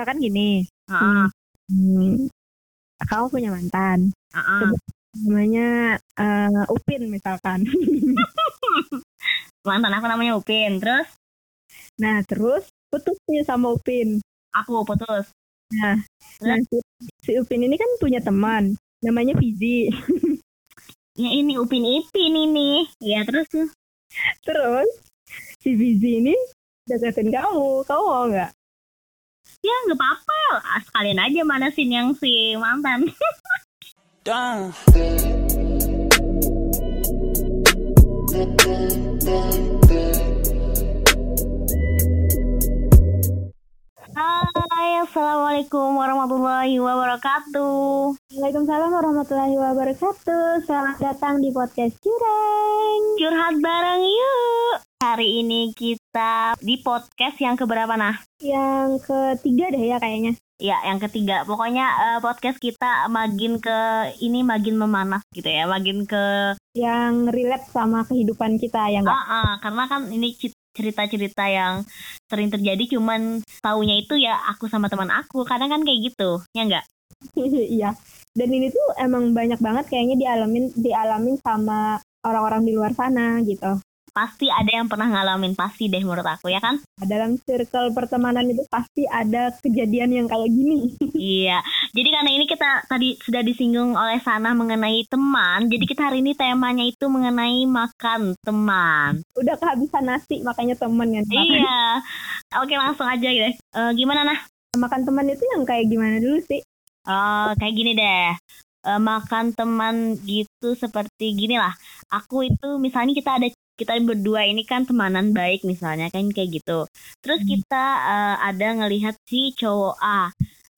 misalkan gini. Heeh. hmm, kamu punya mantan. Heeh. namanya eh, Upin misalkan. Mantan aku namanya Upin. Terus? Nah terus putus nih sama Upin. Aku putus. nah si, si Upin ini kan punya teman namanya Fizi Ya ini Upin Ipin ini. Ya terus? Terus si Fizi ini deketin kamu. Kamu mau nggak Ya nggak apa-apa. Ah, Sekalian aja manasin yang si mantan. Damn. Hai, Assalamualaikum warahmatullahi wabarakatuh. Waalaikumsalam warahmatullahi wabarakatuh Selamat datang di podcast Cureng Curhat bareng yuk. Hari ini kita di podcast yang keberapa nah? Yang ketiga deh ya kayaknya Ya, yang ketiga. Pokoknya eh, podcast kita makin ke ini makin memanas gitu ya, makin ke Yang relate sama kehidupan kita ya Ah, nggak? ah, karena kan ini cerita-cerita yang sering terjadi cuman taunya itu ya aku sama teman aku. Kadang kan kayak gitu, ya enggak? Iya Dan ini tuh emang banyak banget kayaknya dialamin dialamin sama orang-orang di luar sana gitu Pasti ada yang pernah ngalamin pasti deh menurut aku ya kan? Dalam circle pertemanan itu pasti ada kejadian yang kayak gini Iya. Jadi karena ini kita tadi sudah disinggung oleh Sana mengenai teman, jadi kita hari ini temanya itu mengenai makan teman. Udah kehabisan nasi makanya temen ya Iya. Oke, langsung aja deh. Eh, gimana nah? Makan teman itu yang kayak gimana dulu sih? Oh, kayak gini deh. Eh, makan teman gitu seperti gini lah. Aku itu misalnya kita ada kita berdua ini kan temanan baik misalnya kan kayak gitu. Terus kita eh, ada ngelihat si cowok A.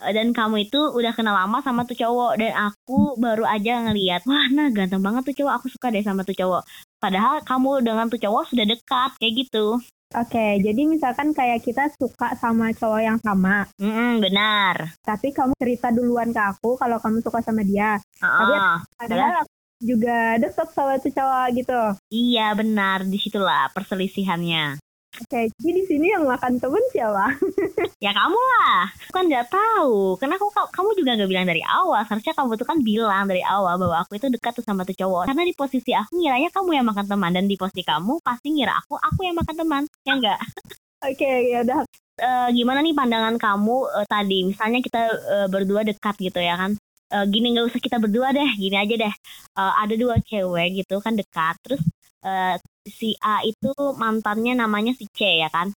Eh, Dan kamu itu udah kenal lama sama tuh cowok dan aku baru aja ngelihat, wah nah ganteng banget tuh cowok, aku suka deh sama tuh cowok. Padahal kamu dengan tuh cowok sudah dekat kayak gitu. Oke, jadi misalkan kayak kita suka sama cowok yang sama, Mm benar. tapi kamu cerita duluan ke aku kalau kamu suka sama dia. Heeh. Padahal aku juga deket sama tuh cowok gitu. Iya benar, di situlah perselisihannya. Oke, jadi di sini yang makan temen siapa? Ya kamu lah, aku kan nggak tahu. Karena aku kamu juga nggak bilang dari awal. Seharusnya kamu tuh kan bilang dari awal bahwa aku itu dekat tuh sama tuh cowok. Karena di posisi aku ngiranya kamu yang makan teman dan di posisi kamu pasti ngira aku aku yang makan teman. Ya enggak? Oke, ya udah. Eh, gimana nih pandangan kamu eh, tadi? Misalnya kita eh, berdua dekat gitu ya kan? Eh, gini nggak usah kita berdua deh, gini aja deh. Eh, ada dua cewek gitu kan dekat. Terus eh, si A itu mantannya namanya si C ya kan?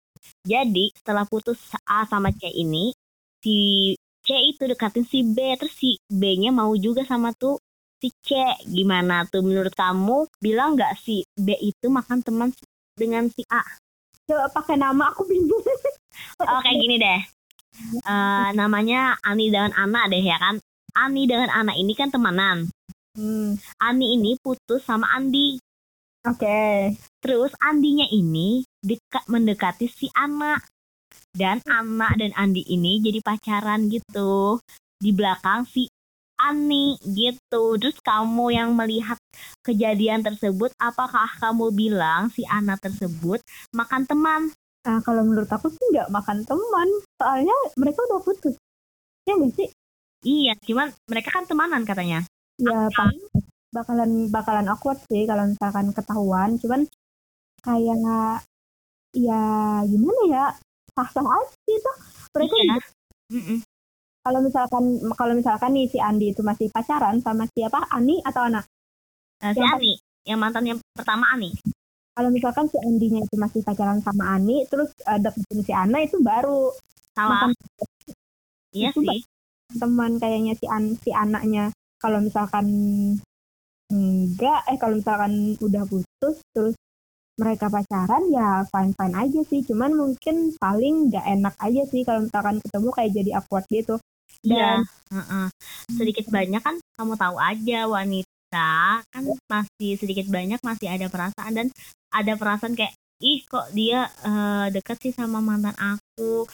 Jadi setelah putus A sama C ini, si C itu dekatin si B, terus si B-nya mau juga sama tuh si C. Gimana tuh menurut kamu? Bilang nggak si B itu makan teman dengan si A? Coba pakai nama aku bingung. Oh kayak gini deh. Eh, namanya Ani dengan Ana deh ya kan. Ani dengan Ana ini kan temanan. Hmm, Ani ini putus sama Andi. Oke. Terus Andinya ini dekat mendekati si Ana. Dan Ana dan Andi ini jadi pacaran gitu. Di belakang si Ani gitu. Terus kamu yang melihat kejadian tersebut, apakah kamu bilang si Ana tersebut makan teman? Nah, kalau menurut aku sih nggak makan teman. Soalnya mereka udah putus. Ya nggak sih? Iya, cuman mereka kan temanan katanya. Ya paling bakalan bakalan awkward sih kalau misalkan ketahuan. Cuman kayak ya gimana ya? Sah-sah aja gitu. Mereka Iya. kalau misalkan kalau misalkan nih si Andi itu masih pacaran sama siapa? Ani atau anak? Eh, si Yang Ani, yang mantan yang pertama Ani. Kalau misalkan si Andinya itu masih pacaran sama Ani, terus uh, deketin si Ana itu baru Salah. Iya sih. Teman kayaknya si an si anaknya. Kalau misalkan enggak, eh kalau misalkan udah putus terus mereka pacaran ya fine fine aja sih. Cuman mungkin paling nggak enak aja sih kalau misalkan ketemu kayak jadi awkward gitu. Iya. Dan Heeh. Sedikit banyak kan kamu tahu aja wanita kan masih sedikit banyak masih ada perasaan dan ada perasaan kayak ih kok dia eh, deket sih sama mantan aku.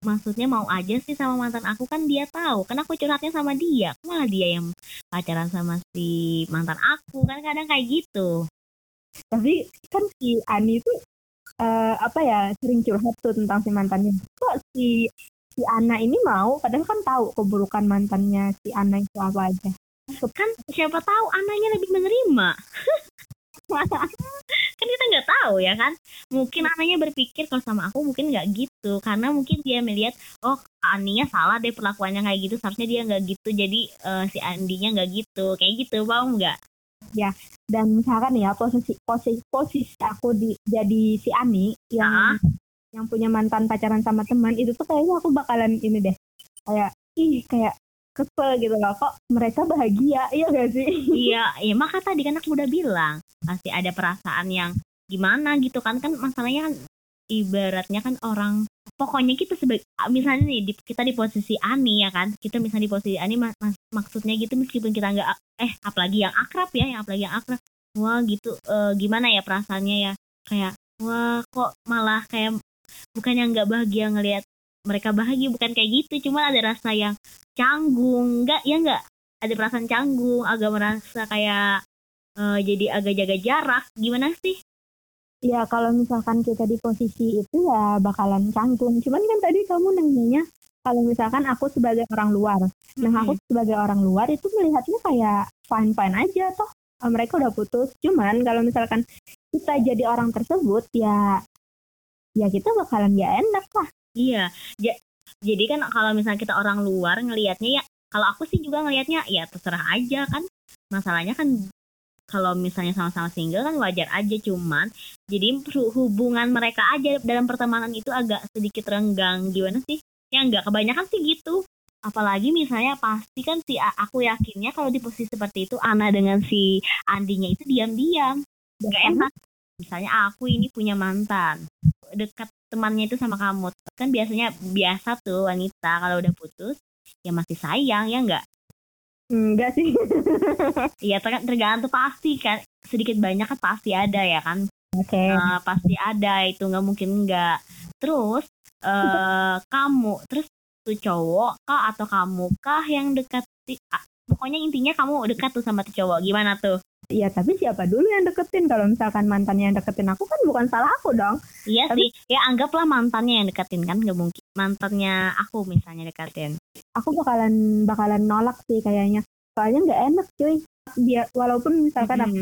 Maksudnya mau aja sih sama mantan aku kan dia tahu. Kan aku curhatnya sama dia. Malah dia yang pacaran sama si mantan aku kan kadang kayak gitu. Tapi kan si Ani itu eh, apa ya sering curhat tuh tentang si mantannya. Kok si si Ana ini mau? Padahal kan tahu keburukan mantannya si Ana itu apa aja. Kan siapa tahu anaknya lebih menerima tahu ya kan? Mungkin anaknya berpikir kalau sama aku mungkin nggak gitu karena mungkin dia melihat oh Aninya salah deh perlakuannya kayak gitu seharusnya dia nggak gitu jadi uh, si Andinya nggak gitu kayak gitu paham nggak? Ya dan misalkan ya posisi posisi posisi aku di jadi si Ani yang uh -huh. yang punya mantan pacaran sama teman itu tuh kayaknya aku bakalan ini deh kayak ih kayak kesel gitu loh kok mereka bahagia iya gak sih? Iya iya maka tadi kan aku udah bilang pasti ada perasaan yang gimana gitu kan. Kan masalahnya kan ibaratnya kan orang pokoknya kita sebagai misalnya nih di, kita di posisi Ani ya kan. Kita misalnya di posisi Ani mak, mak, maksudnya gitu meskipun kita nggak eh apalagi yang akrab ya yang apalagi yang akrab. Wah gitu e, gimana ya perasaannya ya? Kayak wah kok malah kayak bukan yang nggak bahagia ngelihat mereka bahagia bukan kayak gitu. Cuma ada rasa yang canggung nggak ya nggak? Ada perasaan canggung agak merasa kayak uh, jadi agak jaga jarak. Gimana sih Ya kalau misalkan kita di posisi itu ya bakalan canggung. Cuman kan tadi kamu nanyanya kalau misalkan aku sebagai orang luar. Nah hmm. aku sebagai orang luar itu melihatnya kayak fine-fine aja toh. Mereka udah putus. Cuman kalau misalkan kita jadi orang tersebut ya ya kita bakalan ya enak lah. Iya. Ja jadi kan kalau misalnya kita orang luar ngelihatnya ya kalau aku sih juga ngelihatnya ya terserah aja kan masalahnya kan kalau misalnya sama-sama single kan wajar aja cuman jadi hubungan mereka aja dalam pertemanan itu agak sedikit renggang gimana sih? Ya enggak kebanyakan sih gitu. Apalagi misalnya pasti kan si aku yakinnya kalau di posisi seperti itu Ana dengan si Andinya itu diam-diam nggak enak. Misalnya aku ini punya mantan dekat temannya itu sama kamu kan biasanya biasa tuh wanita kalau udah putus ya masih sayang ya enggak enggak sih. Iya tergantung pasti kan. Sedikit banyak kan pasti ada ya kan. Oke. Okay. uh, pasti ada itu nggak mungkin enggak terus uh, kamu terus tuh cowok kah atau kamu kah yang dekat pokoknya intinya kamu dekat tuh sama tuh cowok. Gimana tuh Iya, tapi siapa dulu yang deketin? Kalau misalkan mantannya yang deketin aku kan bukan salah aku dong. Iya tapi, sih. Ya anggaplah mantannya yang deketin kan nggak mungkin. Mantannya aku misalnya deketin. Aku bakalan bakalan nolak sih kayaknya. Soalnya nggak enak cuy. Dia walaupun misalkan -hmm. aku,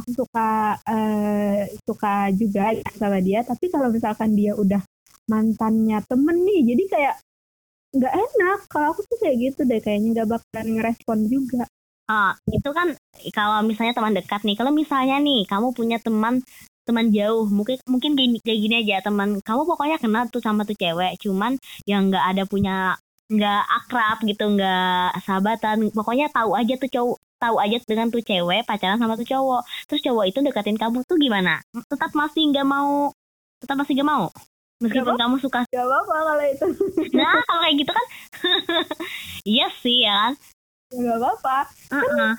aku suka uh, suka juga sama dia, tapi kalau misalkan dia udah mantannya temen nih, jadi kayak nggak enak. Kalau aku tuh kayak gitu deh, kayaknya nggak bakalan ngerespon juga. Uh, itu kan kalau misalnya teman dekat nih. Kalau misalnya nih kamu punya teman teman jauh mungkin mungkin gini, kayak gini aja teman kamu pokoknya kenal tuh sama tuh cewek cuman yang nggak ada punya nggak akrab gitu nggak sahabatan pokoknya tahu aja tuh cowok tahu aja dengan tuh cewek pacaran sama tuh cowok terus cowok itu deketin kamu tuh gimana? Tetap masih nggak mau tetap masih nggak mau? Meskipun gak kamu suka gak apa-apa kalau itu. Nah kalau kayak gitu kan iya sih ya kan nggak apa-apa. Uh -uh. kan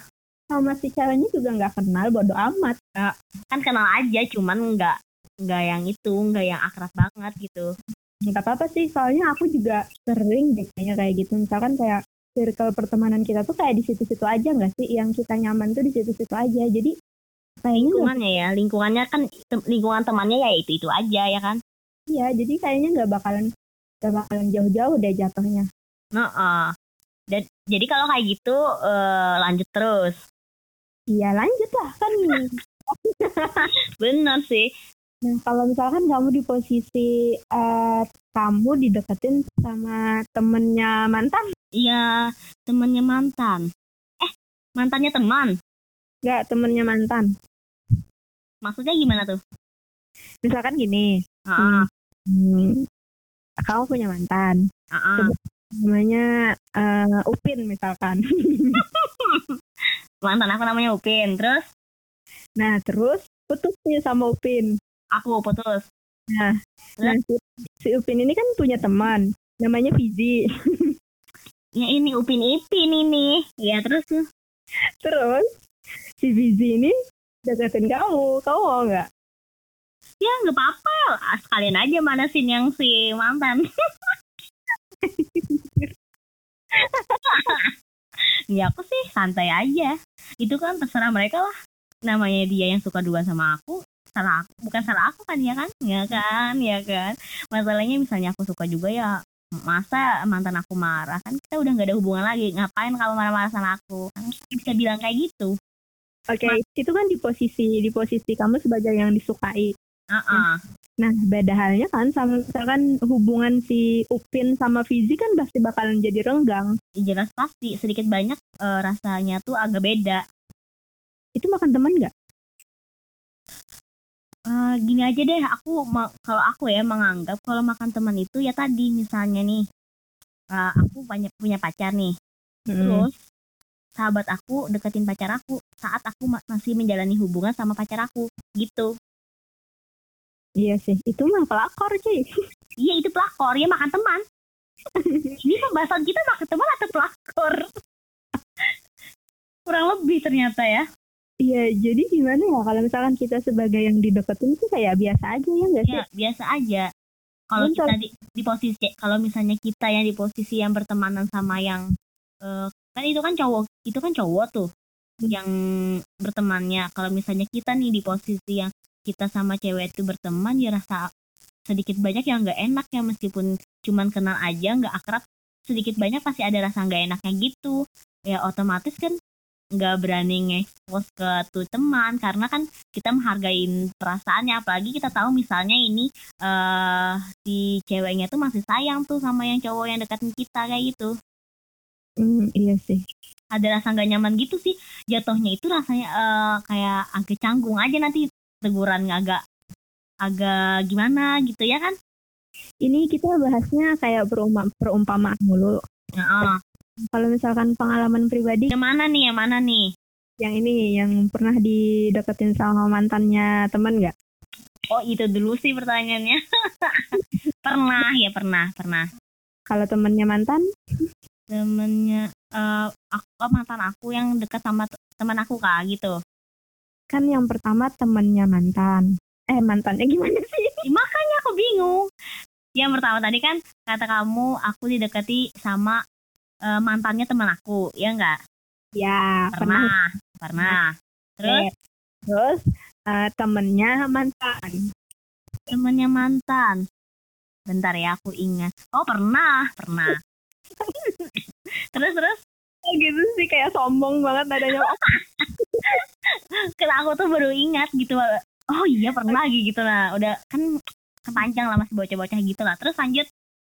sama si ceweknya juga nggak kenal bodo amat uh, kan kenal aja cuman nggak nggak yang itu nggak yang akrab banget gitu. Nggak apa-apa sih soalnya aku juga sering deh kayaknya kayak gitu. Misalkan kayak circle pertemanan kita tuh kayak di situ-situ aja nggak sih? Yang kita nyaman tuh di situ-situ aja. Jadi kayaknya lingkungannya ya lingkungannya kan lingkungan temannya ya itu itu aja ya kan? Iya jadi kayaknya nggak bakalan nggak bakalan jauh-jauh deh jatuhnya. Nah uh, dan jadi kalau kayak gitu uh, lanjut terus. Iya lanjut lah kan. Bener sih. Nah kalau misalkan kamu di posisi uh, kamu dideketin sama temennya mantan? Iya temennya mantan. Eh mantannya teman? Gak temennya mantan. Maksudnya gimana tuh? Misalkan gini. Uh -uh. Hmm, kamu punya mantan. Uh -uh namanya uh, Upin misalkan. Mantan aku namanya Upin, terus? Nah, terus putus nih sama Upin. Aku putus. Nah, nah si, si Upin ini kan punya teman, namanya Fizi. ya ini Upin Ipin ini. Ya terus Terus si Fizi ini deketin kamu, kamu mau nggak? Ya nggak apa-apa, sekalian aja manasin yang si mantan. ya aku sih santai aja. Itu kan terserah mereka lah. Namanya dia yang suka dua sama aku salah aku bukan salah aku kan ya kan? Ya kan ya kan? Masalahnya misalnya aku suka juga ya masa mantan aku marah kan kita udah nggak ada hubungan lagi. Ngapain kamu marah-marah sama aku? Bisa bilang kayak gitu. Oke, itu kan di posisi di posisi kamu sebagai yang disukai. Uh Nah, beda halnya kan sama misalkan hubungan si Upin sama Fizi kan pasti bakalan jadi renggang. jelas pasti. Sedikit banyak eh, rasanya tuh agak beda. Itu makan teman nggak? Eh, gini aja deh. Aku kalau aku ya menganggap kalau makan teman itu ya tadi misalnya nih eh, aku banyak punya pacar nih. Terus sahabat aku deketin pacar aku saat aku ma- masih menjalani hubungan sama pacar aku gitu Iya sih, itu mah pelakor cuy. iya itu pelakor. Ya makan teman. Ini pembahasan kita makan teman atau pelakor? Kurang lebih ternyata ya. Iya, jadi gimana ya? Kalau misalkan kita sebagai yang dideketin tuh kayak biasa aja ya nggak sih? ya biasa aja. Kalau kita di, di posisi kalau misalnya kita yang di posisi yang bertemanan sama yang eh, kan itu kan cowok itu kan cowok tuh Hmm. yang bertemannya. Kalau misalnya kita nih di posisi yang kita sama cewek itu berteman ya rasa sedikit banyak yang nggak enak ya meskipun cuman kenal aja nggak akrab sedikit banyak pasti ada rasa nggak enaknya gitu. Ya otomatis kan nggak berani nge-expose ke tuh teman karena kan kita menghargai perasaannya. Apalagi kita tahu misalnya ini eh si ceweknya tuh masih sayang tuh sama yang cowok yang deketin kita kayak gitu. Hmm, iya sih. ada rasa nggak nyaman gitu sih. Jatuhnya itu rasanya eh, kayak agak canggung aja nanti teguran agak agak gimana gitu ya kan Ini kita bahasnya kayak peruma- perumpamaan mulu. Heeh. Kalau misalkan pengalaman pribadi yang mana nih yang mana nih yang ini yang pernah dideketin sama mantannya teman nggak? oh itu dulu sih pertanyaannya pernah ya pernah pernah Kalau temennya mantan, temennya eh aku oh, mantan aku yang dekat sama teman aku kak gitu kan yang pertama temennya mantan. Eh mantannya gimana sih? Ih, makanya aku bingung. Yang pertama tadi kan kata kamu aku didekati sama eh, mantannya teman aku ya enggak Ya pernah. pernah pernah. Terus? Terus eh, temennya mantan. temennya mantan. Bentar ya aku ingat. Oh pernah pernah. Terus terus gitu sih kayak sombong banget adanya. kan aku tuh baru ingat gitu oh iya pernah lagi gitu lah. Udah kan kepanjang lah masih bocah-bocah gitu lah. Terus lanjut.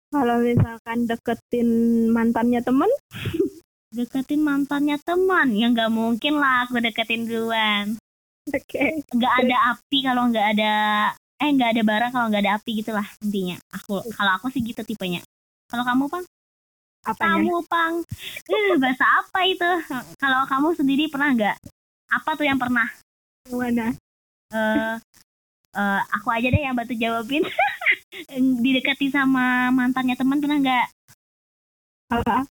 Kalau misalkan deketin mantannya temen, deketin mantannya teman ya nggak mungkin lah aku deketin duluan. Oke. nggak ada api kalau nggak ada eh nggak ada bara kalau nggak ada api gitulah intinya. Aku kalau aku sih gitu tipenya. Kalau kamu pang Apanya? kamu pang. Eh, bahasa apa itu? Kalau kamu sendiri pernah nggak? Apa tuh yang pernah? Mana? eh eh, aku aja deh yang bantu jawabin. Didekati sama mantannya teman pernah nggak? Apa?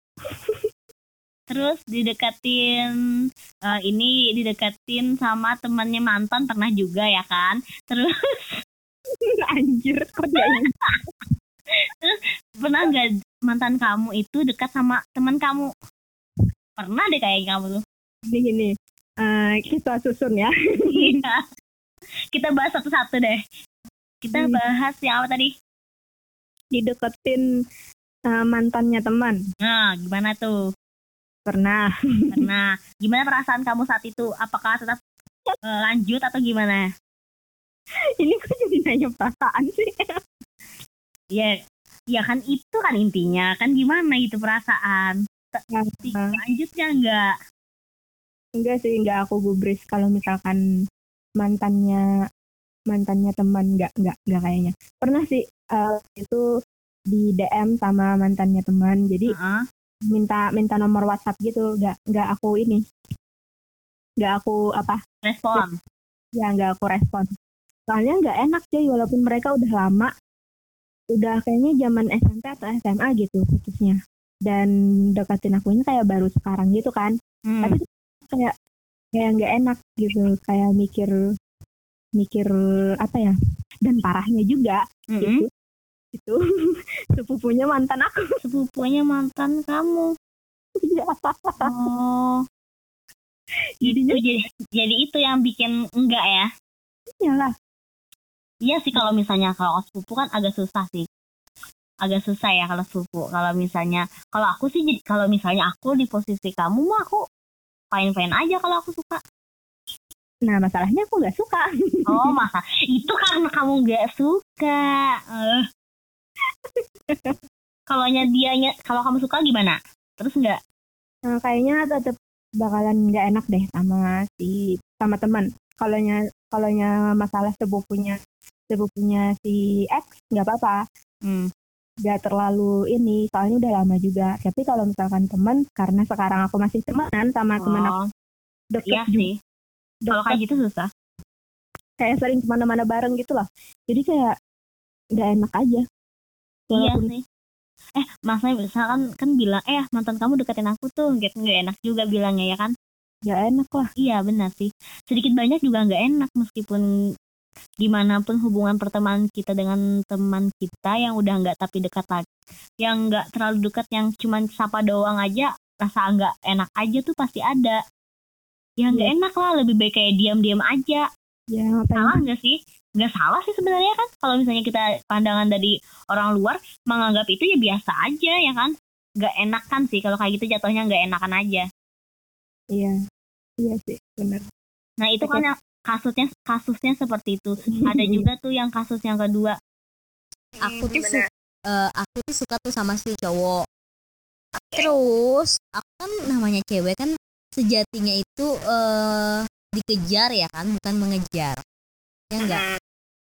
terus didekatin eh, ini didekatin sama temannya mantan pernah juga ya kan? Terus Anjir, kok dia yang- pernah nggak mantan kamu itu dekat sama teman kamu pernah deh kayak kamu tuh Gini gini. Eh, kita susun ya. Iya. kita bahas satu-satu deh kita Hmm. bahas yang apa tadi Dideketin eh, mantannya teman. nah gimana tuh Pernah. Nah, gimana perasaan kamu saat itu? Apakah tetap eh, lanjut atau gimana? Ini kok jadi nanya perasaan sih? Ya, ya kan itu kan intinya. Kan gimana itu perasaan? Ti- Nah, Lanjutnya enggak? enggak sih, enggak aku gubris kalau misalkan mantannya mantannya teman enggak enggak enggak kayaknya. Pernah sih eh, itu di DM sama mantannya teman. Jadi Heeh. minta minta nomor WhatsApp gitu, enggak enggak aku ini. Enggak aku apa? Respon. Ya enggak aku respon. Soalnya enggak enak cuy walaupun mereka udah lama. Udah kayaknya zaman SMP atau SMA gitu putusnya. Dan deketin akunya kayak baru sekarang gitu kan. Hmm. tapi kayak kayak nggak enak gitu kayak mikir mikir apa ya dan parahnya juga Mm-mm. itu itu sepupunya mantan aku Sepupunya mantan kamu. Iya. Oh. Itu Jadinya- jadi, jadi itu yang bikin enggak ya? iyalah Iya sih kalau misalnya kalau sepupu kan agak susah sih. agak susah ya kalau sepupu kalau misalnya kalau aku sih jadi kalau misalnya aku di posisi kamu mah aku fine fine aja kalau aku suka Nah masalahnya aku nggak suka. oh masa itu karena kamu nggak suka Eh. kalau dianya kalau kamu suka gimana terus nggak Nah, kayaknya tetap bakalan nggak enak deh sama si sama teman. Kalaunya kalaunya masalah sepupunya sepupunya si X nggak apa-apa. hmm. Nggak terlalu ini soalnya udah lama juga. Tapi kalau misalkan teman karena sekarang aku masih temenan sama teman aku oh, deket iya juga, sih kalau kayak gitu susah kayak sering ke mana-mana bareng gitu loh. Jadi kayak nggak enak aja. iya Walaupun sih eh masanya misalkan kan bilang eh mantan kamu deketin aku tuh gitu nggak enak juga bilangnya ya kan nggak enak lah. Iya benar sih. Sedikit banyak juga nggak enak meskipun gimana pun hubungan pertemanan kita dengan teman kita yang udah nggak tapi dekat lagi, yang nggak terlalu dekat, yang cuman sapa doang aja, rasa nggak enak aja tuh pasti ada. Ya nggak enak lah, lebih baik kayak diam-diam aja. Ya ngapain Salah nggak sih? Nggak salah sih sebenarnya kan. Kalau misalnya kita pandangan dari orang luar menganggap itu ya biasa aja ya kan. Nggak enakan sih kalau kayak gitu jatuhnya nggak enakan aja. Iya. Iya sih, bener. Nah itu kan yang kasusnya kasusnya seperti itu. Ada juga tuh yang kasus yang kedua. aku tuh su- eh, aku tuh suka tuh sama si cowok. Terus? Aku kan namanya cewek kan sejatinya itu eh dikejar ya kan bukan mengejar. Ya enggak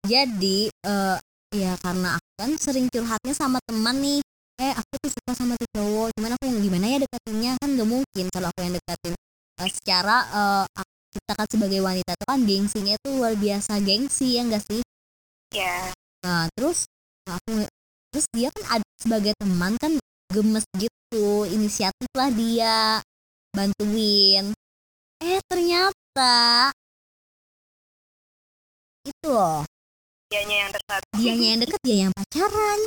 jadi eh ya karena aku kan sering curhatnya sama teman nih. Eh aku tuh suka sama tuh cowok cuman aku gimana ya deketinnya kan gak mungkin kalau aku yang deketin Eh, secara eh, aku- kita kan sebagai wanita tuh kan gengsinya tuh luar biasa gengsi ya enggak sih ya Nah, terus aku terus dia kan ada sebagai teman kan gemes gitu, inisiatif lah dia bantuin. Eh ternyata itu loh, dianya yang dekat dianya yang deket dia yang pacaran.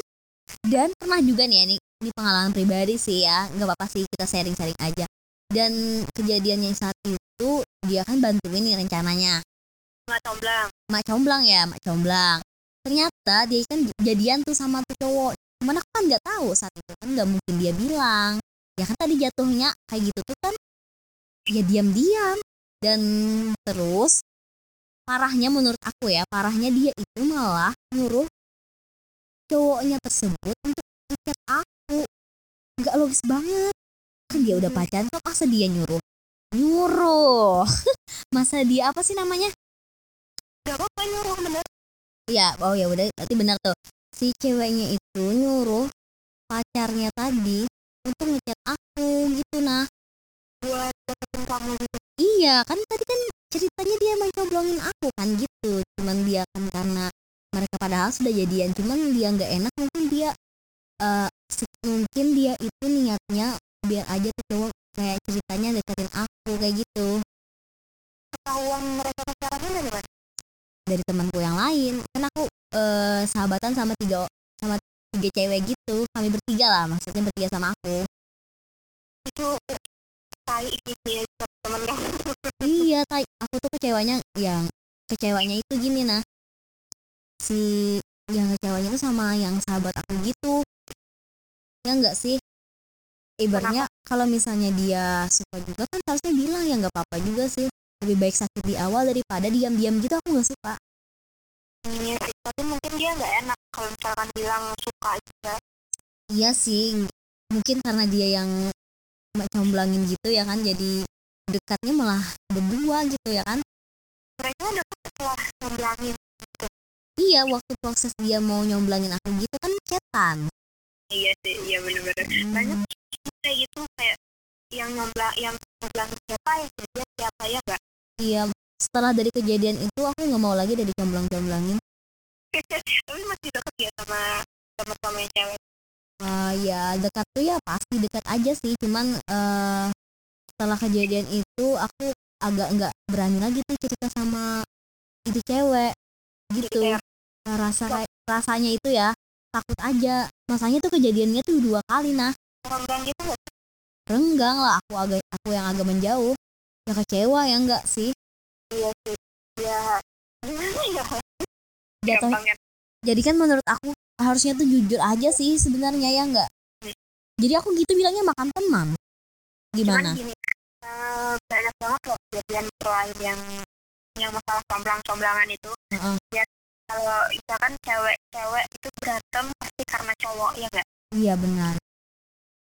Dan pernah juga nih ini ini pengalaman pribadi sih ya, nggak apa-apa sih kita sharing-sharing aja. Dan kejadiannya saat itu dia kan bantuin nih rencananya. nggak comblang. Mak comblang ya mak comblang. Ternyata dia kan jadian tuh sama tuh cowok. Cuman aku kan nggak tahu saat itu kan nggak mungkin dia bilang. Ya kan tadi jatuhnya kayak gitu tuh kan. Ya diam-diam. Dan terus parahnya menurut aku ya parahnya dia itu malah nyuruh cowoknya tersebut untuk ngechat aku. Nggak logis banget dia udah pacaran kok masa dia nyuruh nyuruh masa dia apa sih namanya nggak apa-apa nyuruh bener Iya, oh ya udah berarti benar tuh. Si ceweknya itu nyuruh pacarnya tadi untuk ngechat aku gitu nah. buat kamu gitu Iya, kan tadi kan ceritanya dia mencoblongin aku kan gitu. Cuman dia kan karena mereka padahal sudah jadian, cuman dia nggak enak mungkin dia se- mungkin dia itu niatnya biar aja tuh cowok kayak ceritanya deketin aku kayak gitu. Ketahuan mereka pacarannya dari mana dari temanku yang lain. Kan aku eh sahabatan sama tiga sama tiga cewek gitu. Kami bertiga lah maksudnya bertiga sama aku. Itu tai gitu ya temen iya tay aku tuh kecewanya yang kecewanya itu gini nah. Si yang kecewanya itu sama yang sahabat aku gitu. Ya enggak sih ibaratnya kalau misalnya dia suka juga kan harusnya bilang ya nggak apa-apa juga sih. Lebih baik sakit di awal daripada diam-diam gitu. Aku nggak suka. Iya sih, tapi mungkin dia nggak enak kalau misalkan bilang suka aja iya sih mungkin karena dia yang comblangin gitu ya kan jadi dekatnya malah berdua gitu ya kan. Mereka deket setelah ngomongin iya waktu proses dia mau nyomblangin aku gitu kan cetan iya sih iya bener-bener. Banyak kayak gitu kayak yang nyomblang yang nyomblang siapa ya dia siapa ya enggak iya setelah dari kejadian itu aku nggak mau lagi dari comblang-comblangin tapi masih deket ya sama sama sama yang cewek? Eh, ya dekat tuh ya pasti dekat aja sih. Cuman eh setelah kejadian itu aku agak nggak berani lagi tuh cerita sama itu cewek gitu. Nah, rasa rasanya itu ya takut aja. Masanya tuh kejadiannya tuh dua kali nah. Nyomblang gitu nggak renggang lah aku agak aku yang agak menjauh. Ya kecewa ya enggak sih? Iya sih. Ya. Gimana ya? Jatuh jadi kan menurut aku harusnya tuh jujur aja sih sebenarnya ya enggak jadi aku gitu bilangnya makan teman. Gimana? Cuman gini, eh, banyak banget loh kejadian lain yang yang masalah comblang-comblangan itu. Heeh. Ya, kalau misalkan cewek-cewek itu berantem pasti karena cowok ya nggak? iya benar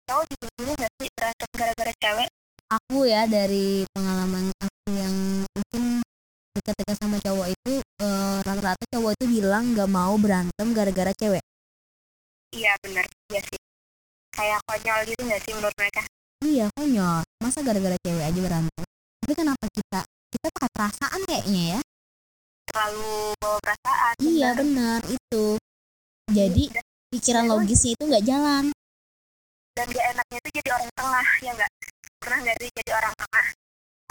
Cowok juga dulu nggak sih berantem gara-gara cewek? aku ya dari pengalaman aku yang mungkin dekat-dekat sama cowok itu eh, rata-rata cowok itu bilang nggak mau berantem gara-gara cewek Iya benar, iya sih. Kayak konyol gitu nggak sih menurut mereka? iya konyol masa gara-gara cewek aja berantem tapi kenapa kita kita pakai perasaan kayaknya ya Terlalu bawa perasaan. iya benar. itu jadi Dan, pikiran logisnya itu nggak jalan dan gak enaknya itu jadi orang tengah ya nggak? Pernah nggak sih jadi orang tengah?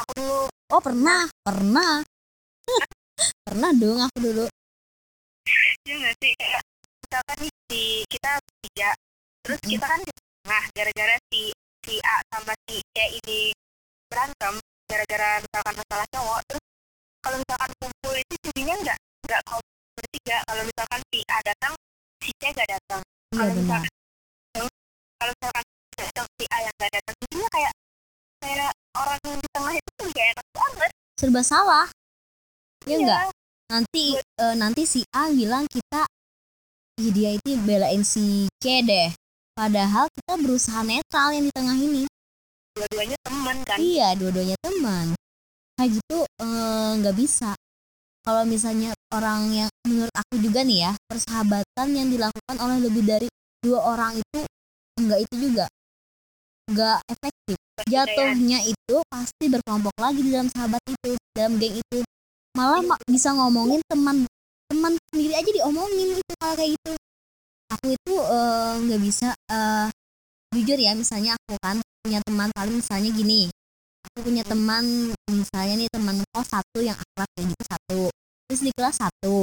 Aku dulu oh pernah pernah pernah dong aku dulu ya nggak sih kayak misalkan nih si kita tiga terus Mm-mm. kita kan di tengah gara-gara si si A sama si C ini berantem gara-gara misalkan masalah cowok terus kalau misalkan kumpul itu jadinya nggak nggak kau bertiga kalau misalkan si A datang si C nggak datang. Iya kalau benar. misalkan kalau misalkan datang si A yang nggak datang jadinya kayak kayak orang di tengah itu tuh gak enak banget. Serba salah. Ya Iya. enggak nanti eh, nanti si A bilang kita "Ih, dia itu belain si C deh. Padahal kita berusaha netral yang di tengah ini. Dua-duanya temen kan? Iya dua-duanya teman kayak gitu eh, nggak bisa. Kalau misalnya orang yang menurut aku juga nih ya persahabatan yang dilakukan oleh lebih dari dua orang itu enggak itu juga enggak efektif. Jatuhnya itu pasti berkelompok lagi di dalam sahabat itu dalam geng itu. Malah ma- bisa ngomongin teman teman sendiri aja diomongin itu kalau kayak gitu. Aku itu eh, nggak bisa eh, jujur ya misalnya aku kan punya teman paling misalnya gini punya teman misalnya nih teman kos satu yang akrab kayak gitu satu. Terus di kelas satu.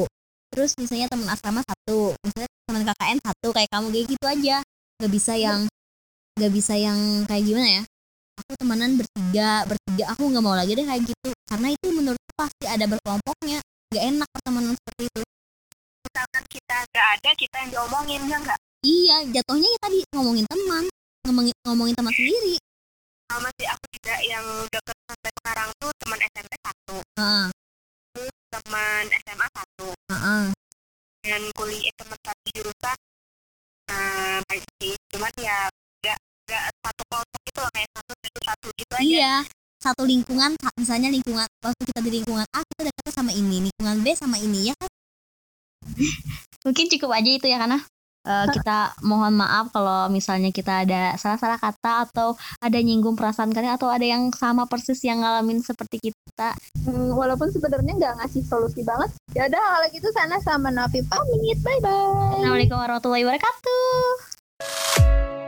Terus misalnya teman asrama satu. Misalnya teman KKN satu kayak kamu kayak gitu aja. Nggak bisa yang nggak bisa yang kayak gimana ya? Aku temenan bertiga bertiga. Aku nggak mau lagi deh kayak gitu. Karena itu menurutku pasti ada berkelompoknya. Nggak enak pertemanan seperti itu. Misalkan kita nggak ada kita yang diomongin ya nggak? Iya jatuhnya ya tadi ngomongin teman. Ngomongin ngomongin teman sendiri sama sih aku juga yang deket sampai sekarang tuh teman SMP satu. Heeh, teman SMA satu. Heeh. dan kuliah teman satu jurusan nah baik sih. Cuman ya nggak nggak satu kelompok gitu loh kayak satu satu satu gitu aja. Iya satu lingkungan sa- misalnya lingkungan waktu kita di lingkungan A kita dekatnya sama ini lingkungan B sama ini ya kan? Mungkin cukup aja itu ya karena eh, kita mohon maaf kalau misalnya kita ada salah-salah kata atau ada nyinggung perasaan kalian atau ada yang sama persis yang ngalamin seperti kita Hmm, walaupun sebenarnya nggak ngasih solusi banget. Ya udah kalau gitu sana sama Nafi pamit. Bye bye. Assalamualaikum warahmatullahi wabarakatuh